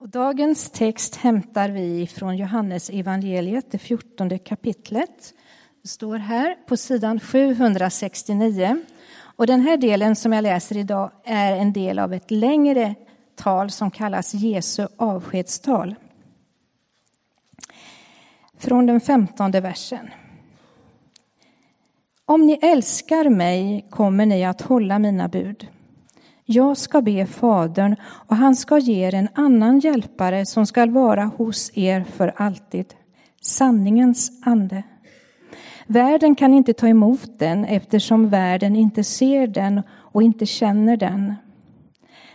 Och dagens text hämtar vi från Johannes evangeliet, det fjortonde kapitlet. Det står här på sidan 769. Och den här delen som jag läser idag är en del av ett längre tal som kallas Jesu avskedstal. Från den femtonde versen. Om ni älskar mig kommer ni att hålla mina bud. Jag ska be Fadern och han ska ge er en annan hjälpare som skall vara hos er för alltid, sanningens ande. Världen kan inte ta emot den eftersom världen inte ser den och inte känner den.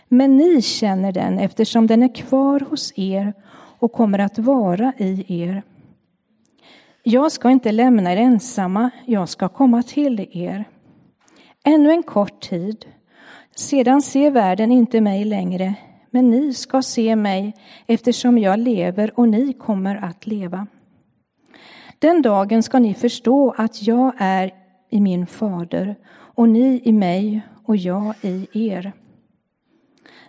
Men ni känner den eftersom den är kvar hos er och kommer att vara i er. Jag ska inte lämna er ensamma, jag ska komma till er. Ännu en kort tid sedan ser världen inte mig längre, men ni ska se mig eftersom jag lever och ni kommer att leva. Den dagen ska ni förstå att jag är i min fader och ni i mig och jag i er.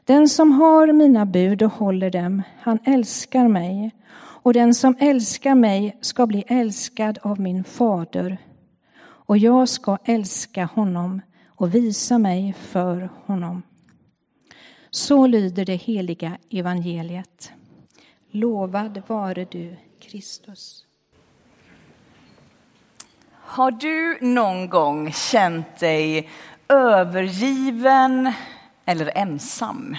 Den som har mina bud och håller dem, han älskar mig och den som älskar mig ska bli älskad av min fader och jag ska älska honom och visa mig för honom. Så lyder det heliga evangeliet. Lovad vare du, Kristus. Har du någon gång känt dig övergiven eller ensam?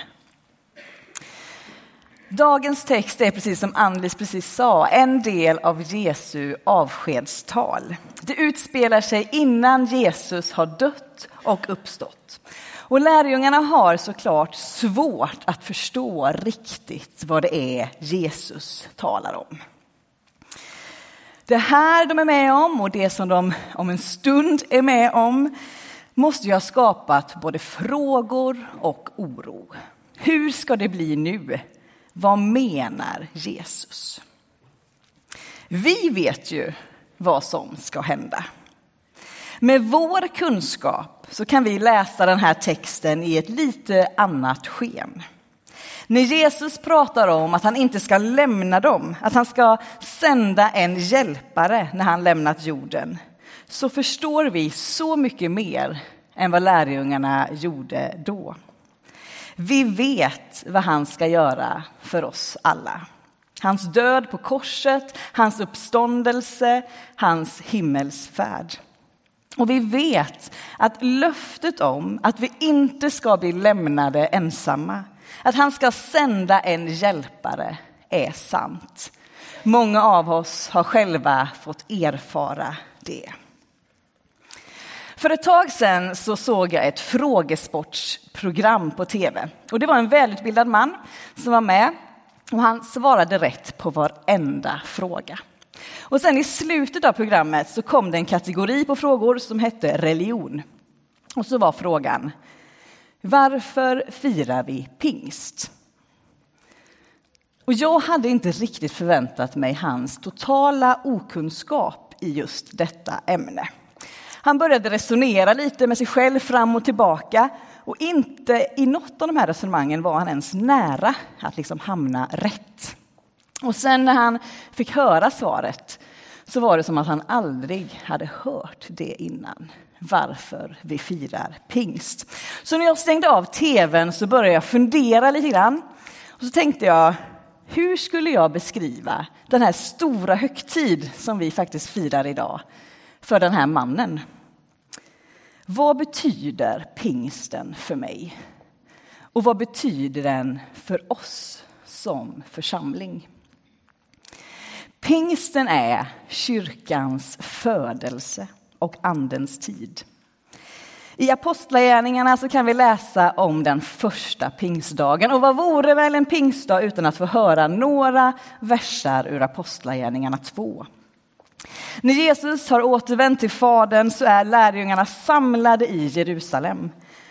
Dagens text är precis som Anlis precis sa, en del av Jesu avskedstal. Det utspelar sig innan Jesus har dött och uppstått. Och lärjungarna har såklart svårt att förstå riktigt vad det är Jesus talar om. Det här de är med om och det som de om en stund är med om måste ju ha skapat både frågor och oro. Hur ska det bli nu? Vad menar Jesus? Vi vet ju vad som ska hända. Med vår kunskap så kan vi läsa den här texten i ett lite annat sken. När Jesus pratar om att han inte ska lämna dem, att han ska sända en hjälpare när han lämnat jorden, så förstår vi så mycket mer än vad lärjungarna gjorde då. Vi vet vad han ska göra för oss alla. Hans död på korset, hans uppståndelse, hans himmelsfärd. Och vi vet att löftet om att vi inte ska bli lämnade ensamma, att han ska sända en hjälpare, är sant. Många av oss har själva fått erfara det. För ett tag sedan så såg jag ett frågesportsprogram på tv. Och det var en välutbildad man som var med och han svarade rätt på varenda fråga. Och sen i slutet av programmet så kom det en kategori på frågor som hette religion. Och så var frågan, varför firar vi pingst? Och jag hade inte riktigt förväntat mig hans totala okunskap i just detta ämne. Han började resonera lite med sig själv fram och tillbaka och inte i något av de här resonemangen var han ens nära att liksom hamna rätt. Och sen när han fick höra svaret så var det som att han aldrig hade hört det innan. Varför vi firar pingst. Så när jag stängde av tvn så började jag fundera lite grann. Och så tänkte jag, hur skulle jag beskriva den här stora högtid som vi faktiskt firar idag för den här mannen? Vad betyder pingsten för mig? Och vad betyder den för oss som församling? Pingsten är kyrkans födelse och andens tid. I Apostlagärningarna så kan vi läsa om den första pingstdagen. Och vad vore väl en pingstdag utan att få höra några versar ur Apostlagärningarna 2. När Jesus har återvänt till Fadern så är lärjungarna samlade i Jerusalem.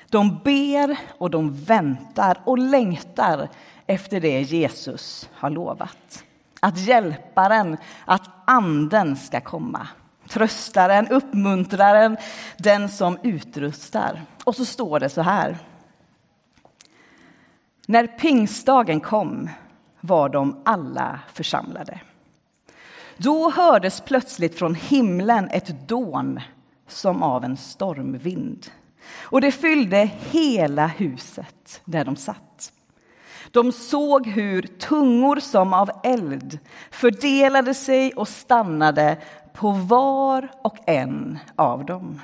De ber och de väntar och längtar efter det Jesus har lovat. Att hjälparen, att anden ska komma. Tröstaren, uppmuntraren, den som utrustar. Och så står det så här. När pingstdagen kom var de alla församlade. Då hördes plötsligt från himlen ett dån som av en stormvind och det fyllde hela huset där de satt. De såg hur tungor som av eld fördelade sig och stannade på var och en av dem.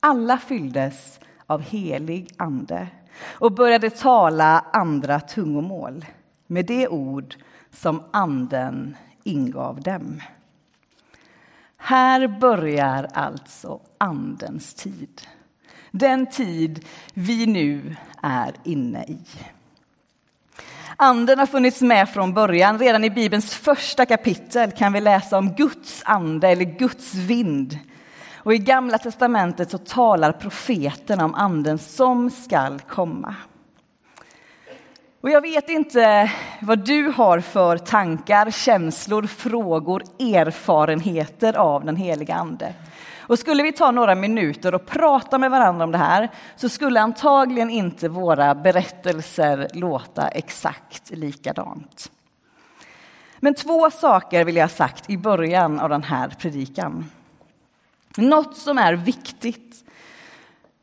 Alla fylldes av helig ande och började tala andra tungomål med det ord som anden ingav dem. Här börjar alltså Andens tid. Den tid vi nu är inne i. Anden har funnits med från början. Redan i Bibelns första kapitel kan vi läsa om Guds ande eller Guds vind. Och I Gamla testamentet så talar profeterna om anden som skall komma. Och jag vet inte vad du har för tankar, känslor, frågor, erfarenheter av den heliga Ande. Och skulle vi ta några minuter och prata med varandra om det här så skulle antagligen inte våra berättelser låta exakt likadant. Men två saker vill jag ha sagt i början av den här predikan. Något som är viktigt,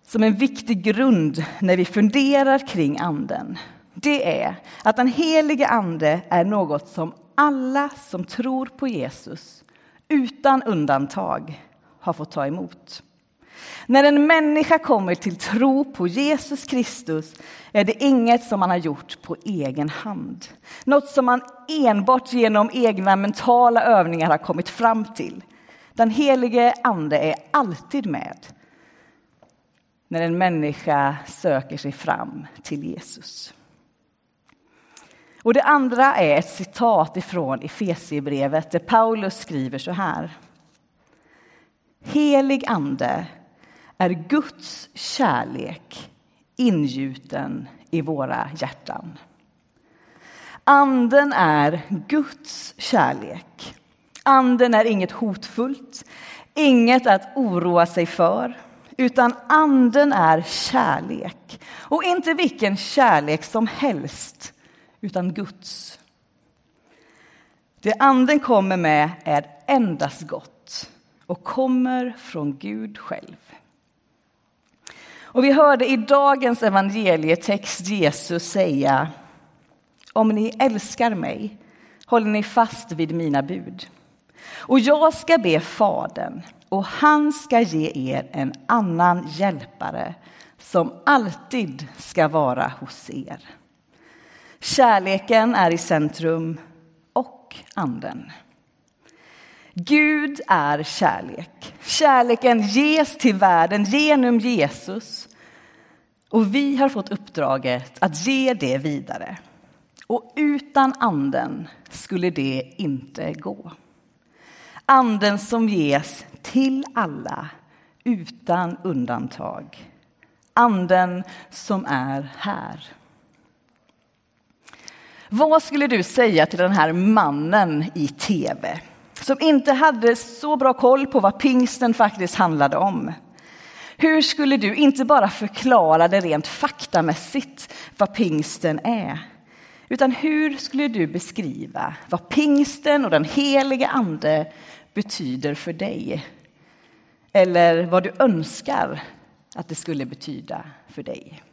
som en viktig grund när vi funderar kring Anden det är att den helige Ande är något som alla som tror på Jesus utan undantag har fått ta emot. När en människa kommer till tro på Jesus Kristus är det inget som man har gjort på egen hand. Något som man enbart genom egna mentala övningar har kommit fram till. Den helige Ande är alltid med när en människa söker sig fram till Jesus. Och det andra är ett citat ifrån Efesierbrevet där Paulus skriver så här. Helig ande är Guds kärlek ingjuten i våra hjärtan. Anden är Guds kärlek. Anden är inget hotfullt, inget att oroa sig för utan anden är kärlek. Och inte vilken kärlek som helst, utan Guds. Det anden kommer med är endast gott och kommer från Gud själv. Och vi hörde i dagens evangelietext Jesus säga om ni älskar mig håller ni fast vid mina bud. Och jag ska be Fadern, och han ska ge er en annan hjälpare som alltid ska vara hos er. Kärleken är i centrum och anden. Gud är kärlek. Kärleken ges till världen genom Jesus. Och vi har fått uppdraget att ge det vidare. Och utan anden skulle det inte gå. Anden som ges till alla utan undantag. Anden som är här. Vad skulle du säga till den här mannen i tv som inte hade så bra koll på vad pingsten faktiskt handlade om? Hur skulle du inte bara förklara det rent faktamässigt vad pingsten är utan hur skulle du beskriva vad pingsten och den helige ande betyder för dig? Eller vad du önskar att det skulle betyda för dig?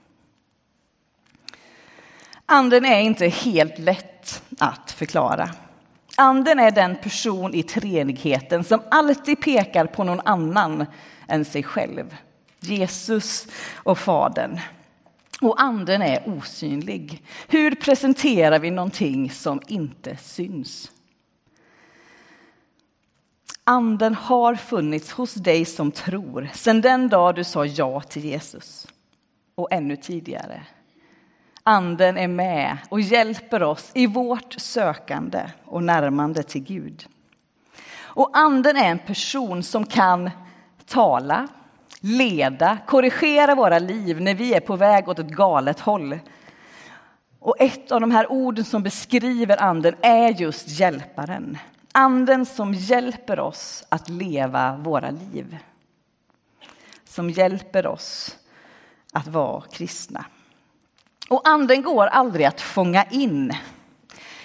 Anden är inte helt lätt att förklara. Anden är den person i treenigheten som alltid pekar på någon annan än sig själv. Jesus och Fadern. Och anden är osynlig. Hur presenterar vi någonting som inte syns? Anden har funnits hos dig som tror sedan den dag du sa ja till Jesus. Och ännu tidigare. Anden är med och hjälper oss i vårt sökande och närmande till Gud. Och anden är en person som kan tala, leda, korrigera våra liv när vi är på väg åt ett galet håll. Och ett av de här orden som beskriver anden är just hjälparen. Anden som hjälper oss att leva våra liv. Som hjälper oss att vara kristna. Och anden går aldrig att fånga in.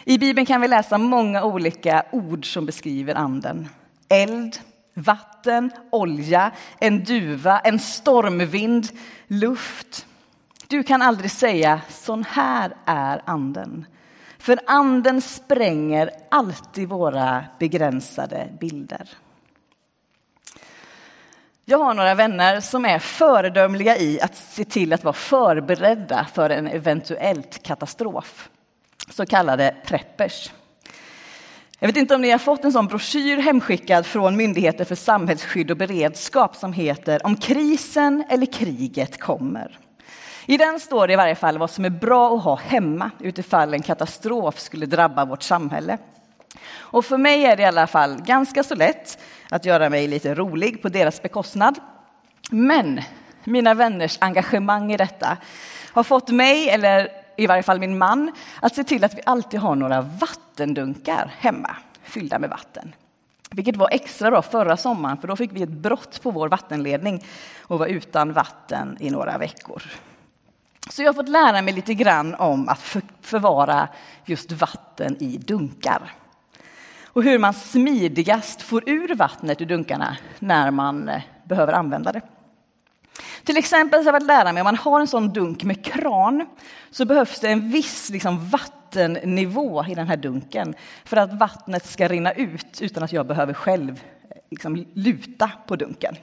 I Bibeln kan vi läsa många olika ord som beskriver anden. Eld, vatten, olja, en duva, en stormvind, luft. Du kan aldrig säga sån här är anden. För anden spränger alltid våra begränsade bilder. Jag har några vänner som är föredömliga i att se till att vara förberedda för en eventuellt katastrof. Så kallade preppers. Jag vet inte om ni har fått en sån broschyr hemskickad från Myndigheten för samhällsskydd och beredskap som heter Om krisen eller kriget kommer. I den står det i varje fall vad som är bra att ha hemma utifall en katastrof skulle drabba vårt samhälle. Och för mig är det i alla fall ganska så lätt att göra mig lite rolig på deras bekostnad. Men mina vänners engagemang i detta har fått mig, eller i varje fall min man, att se till att vi alltid har några vattendunkar hemma fyllda med vatten. Vilket var extra bra förra sommaren, för då fick vi ett brott på vår vattenledning och var utan vatten i några veckor. Så jag har fått lära mig lite grann om att förvara just vatten i dunkar. Och hur man smidigast får ur vattnet ur dunkarna när man eh, behöver använda det. Till exempel så har jag fått lära mig om man har en sån dunk med kran så behövs det en viss liksom, vattennivå i den här dunken för att vattnet ska rinna ut utan att jag behöver själv eh, liksom, luta på dunken.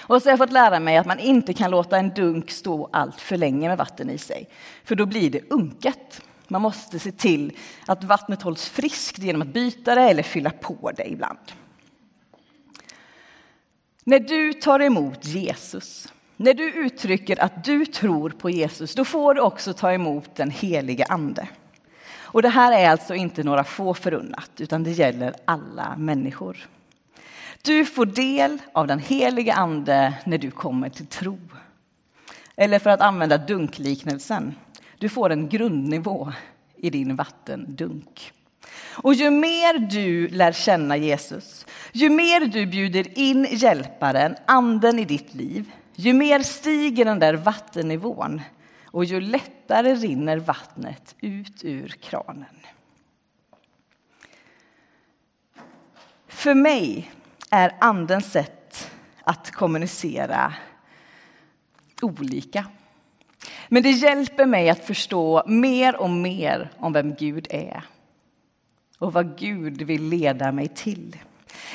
Och så har jag fått lära mig att man inte kan låta en dunk stå allt för länge med vatten i sig, för då blir det unket. Man måste se till att vattnet hålls friskt genom att byta det eller fylla på det ibland. När du tar emot Jesus, när du uttrycker att du tror på Jesus, då får du också ta emot den helige Ande. Och det här är alltså inte några få förunnat, utan det gäller alla människor. Du får del av den helige Ande när du kommer till tro. Eller för att använda dunkliknelsen, du får en grundnivå i din vattendunk. Och ju mer du lär känna Jesus, ju mer du bjuder in hjälparen, anden i ditt liv, ju mer stiger den där vattennivån och ju lättare rinner vattnet ut ur kranen. För mig är andens sätt att kommunicera olika. Men det hjälper mig att förstå mer och mer om vem Gud är och vad Gud vill leda mig till.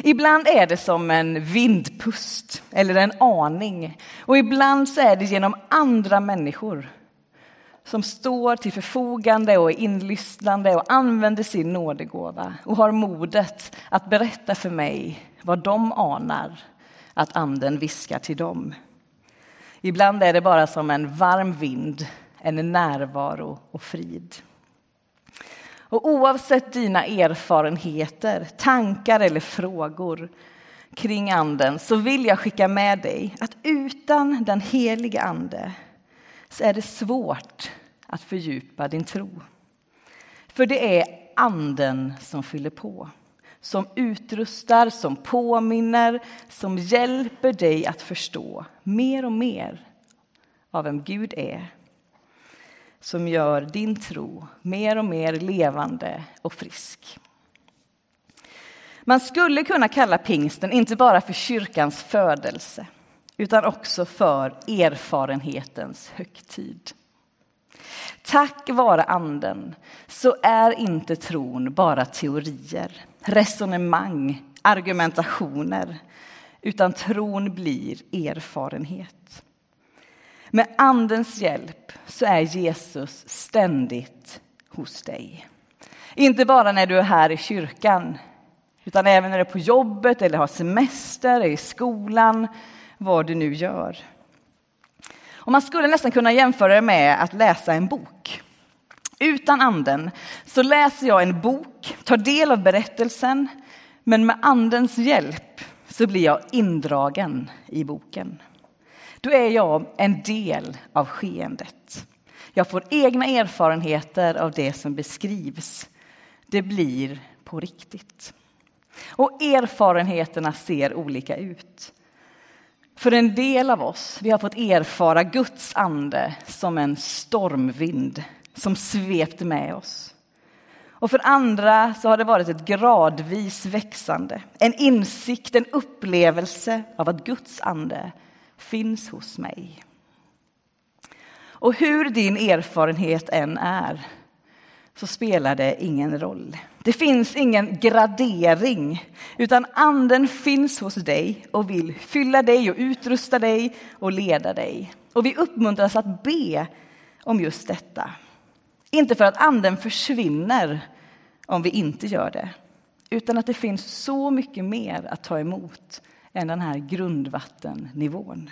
Ibland är det som en vindpust eller en aning och ibland så är det genom andra människor som står till förfogande och är inlyssnande och använder sin nådegåva och har modet att berätta för mig vad de anar att anden viskar till dem. Ibland är det bara som en varm vind, en närvaro och frid. Och oavsett dina erfarenheter, tankar eller frågor kring anden så vill jag skicka med dig att utan den heliga ande så är det svårt att fördjupa din tro. För det är anden som fyller på som utrustar, som påminner, som hjälper dig att förstå mer och mer av vem Gud är. Som gör din tro mer och mer levande och frisk. Man skulle kunna kalla pingsten inte bara för kyrkans födelse utan också för erfarenhetens högtid. Tack vare Anden så är inte tron bara teorier, resonemang, argumentationer utan tron blir erfarenhet. Med Andens hjälp så är Jesus ständigt hos dig. Inte bara när du är här i kyrkan utan även när du är på jobbet eller har semester, är i skolan, vad du nu gör. Och man skulle nästan kunna jämföra det med att läsa en bok. Utan anden så läser jag en bok, tar del av berättelsen, men med andens hjälp så blir jag indragen i boken. Då är jag en del av skeendet. Jag får egna erfarenheter av det som beskrivs. Det blir på riktigt. Och erfarenheterna ser olika ut. För en del av oss, vi har fått erfara Guds ande som en stormvind som svepte med oss. Och för andra så har det varit ett gradvis växande, en insikt, en upplevelse av att Guds ande finns hos mig. Och hur din erfarenhet än är så spelar det ingen roll. Det finns ingen gradering, utan anden finns hos dig och vill fylla dig och utrusta dig och leda dig. Och vi uppmuntras att be om just detta. Inte för att anden försvinner om vi inte gör det, utan att det finns så mycket mer att ta emot än den här grundvattennivån.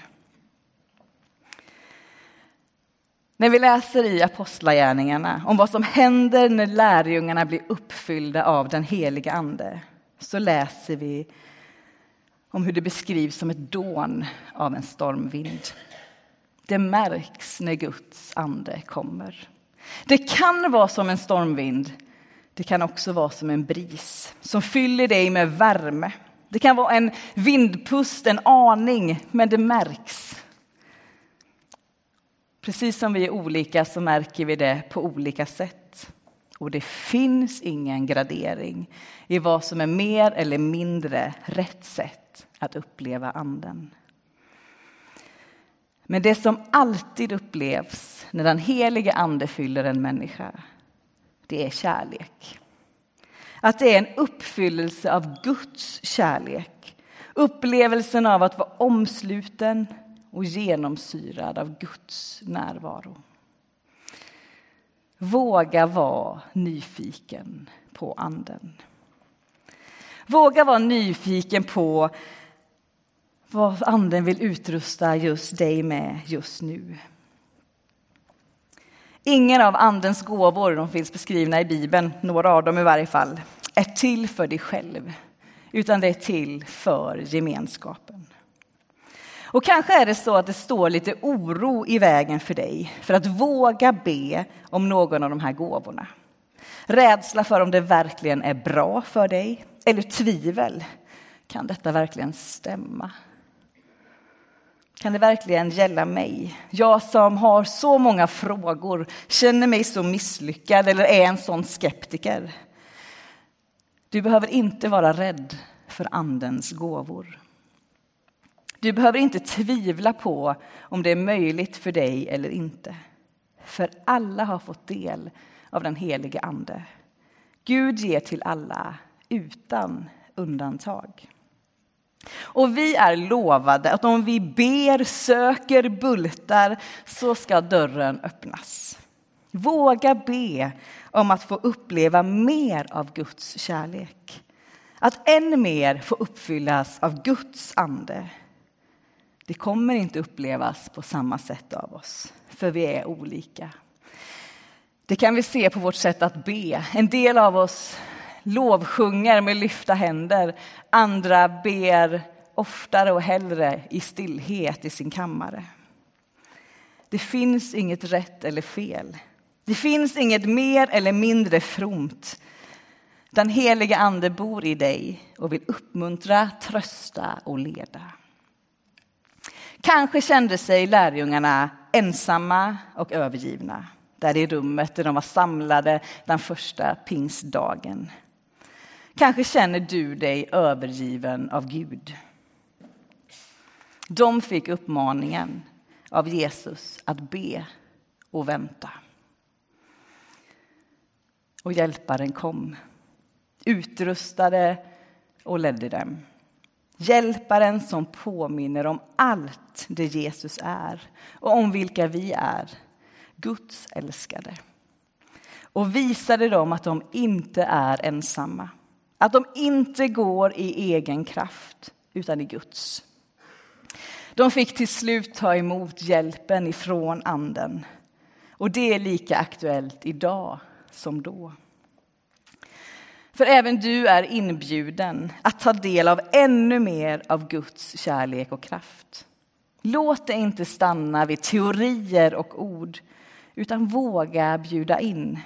När vi läser i Apostlagärningarna om vad som händer när lärjungarna blir uppfyllda av den heliga Ande så läser vi om hur det beskrivs som ett dån av en stormvind. Det märks när Guds ande kommer. Det kan vara som en stormvind. Det kan också vara som en bris som fyller dig med värme. Det kan vara en vindpust, en aning, men det märks. Precis som vi är olika så märker vi det på olika sätt. Och det finns ingen gradering i vad som är mer eller mindre rätt sätt att uppleva anden. Men det som alltid upplevs när den helige ande fyller en människa, det är kärlek. Att det är en uppfyllelse av Guds kärlek. Upplevelsen av att vara omsluten och genomsyrad av Guds närvaro. Våga vara nyfiken på Anden. Våga vara nyfiken på vad Anden vill utrusta just dig med just nu. Ingen av Andens gåvor, de finns beskrivna i Bibeln, några av dem i varje fall, är till för dig själv, utan det är till för gemenskapen. Och kanske är det så att det står lite oro i vägen för dig för att våga be om någon av de här gåvorna. Rädsla för om det verkligen är bra för dig, eller tvivel. Kan detta verkligen stämma? Kan det verkligen gälla mig? Jag som har så många frågor, känner mig så misslyckad eller är en sån skeptiker. Du behöver inte vara rädd för Andens gåvor. Du behöver inte tvivla på om det är möjligt för dig eller inte. För alla har fått del av den helige Ande. Gud ger till alla utan undantag. Och vi är lovade att om vi ber, söker, bultar så ska dörren öppnas. Våga be om att få uppleva mer av Guds kärlek. Att än mer få uppfyllas av Guds ande. Det kommer inte upplevas på samma sätt av oss, för vi är olika. Det kan vi se på vårt sätt att be. En del av oss lovsjunger med lyfta händer. Andra ber oftare och hellre i stillhet i sin kammare. Det finns inget rätt eller fel. Det finns inget mer eller mindre fromt. Den heliga Ande bor i dig och vill uppmuntra, trösta och leda. Kanske kände sig lärjungarna ensamma och övergivna där i rummet där de var samlade den första pingstdagen. Kanske känner du dig övergiven av Gud. De fick uppmaningen av Jesus att be och vänta. Och hjälparen kom, utrustade och ledde dem. Hjälparen som påminner om allt det Jesus är och om vilka vi är, Guds älskade. Och visade dem att de inte är ensamma, att de inte går i egen kraft, utan i Guds. De fick till slut ta emot hjälpen ifrån Anden. Och det är lika aktuellt idag som då. För även du är inbjuden att ta del av ännu mer av Guds kärlek och kraft. Låt det inte stanna vid teorier och ord, utan våga bjuda in.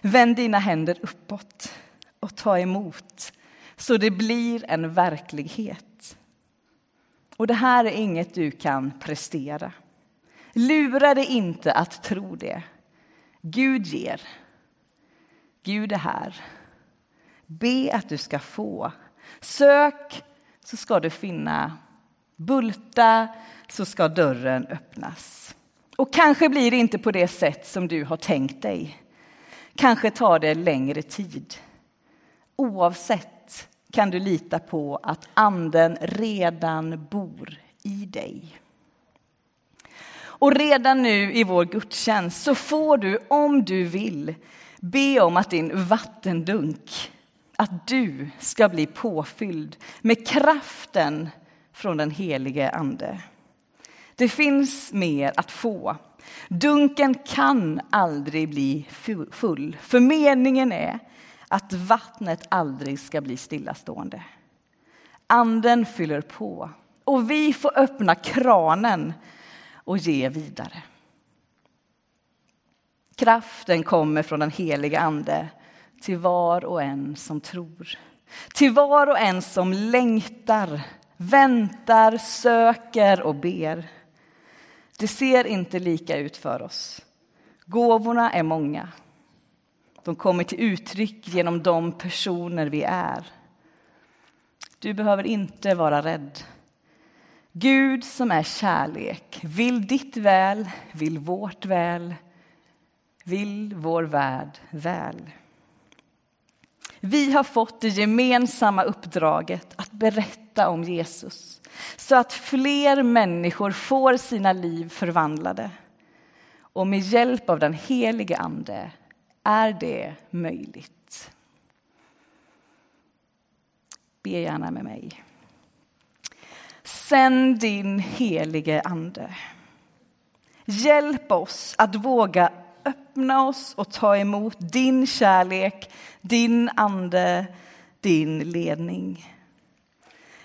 Vänd dina händer uppåt och ta emot, så det blir en verklighet. Och det här är inget du kan prestera. Lura dig inte att tro det. Gud ger. Gud är här. Be att du ska få. Sök så ska du finna. Bulta så ska dörren öppnas. Och kanske blir det inte på det sätt som du har tänkt dig. Kanske tar det längre tid. Oavsett kan du lita på att Anden redan bor i dig. Och redan nu i vår gudstjänst så får du, om du vill, be om att din vattendunk, att du ska bli påfylld med kraften från den helige Ande. Det finns mer att få. Dunken kan aldrig bli full, för meningen är att vattnet aldrig ska bli stillastående. Anden fyller på och vi får öppna kranen och ge vidare. Kraften kommer från den heliga Ande till var och en som tror. Till var och en som längtar, väntar, söker och ber. Det ser inte lika ut för oss. Gåvorna är många. De kommer till uttryck genom de personer vi är. Du behöver inte vara rädd. Gud som är kärlek vill ditt väl, vill vårt väl, vill vår värld väl. Vi har fått det gemensamma uppdraget att berätta om Jesus så att fler människor får sina liv förvandlade. Och med hjälp av den helige Ande är det möjligt. Be gärna med mig. Sänd din helige Ande. Hjälp oss att våga öppna oss och ta emot din kärlek, din ande, din ledning.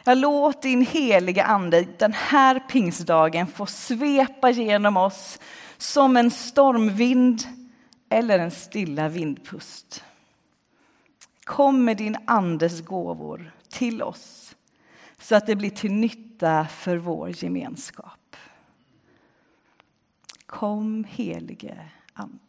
Jag låt din heliga ande den här pingstdagen få svepa genom oss som en stormvind eller en stilla vindpust. Kom med din andes gåvor till oss så att det blir till nytta för vår gemenskap. Kom helige Ande. Amen.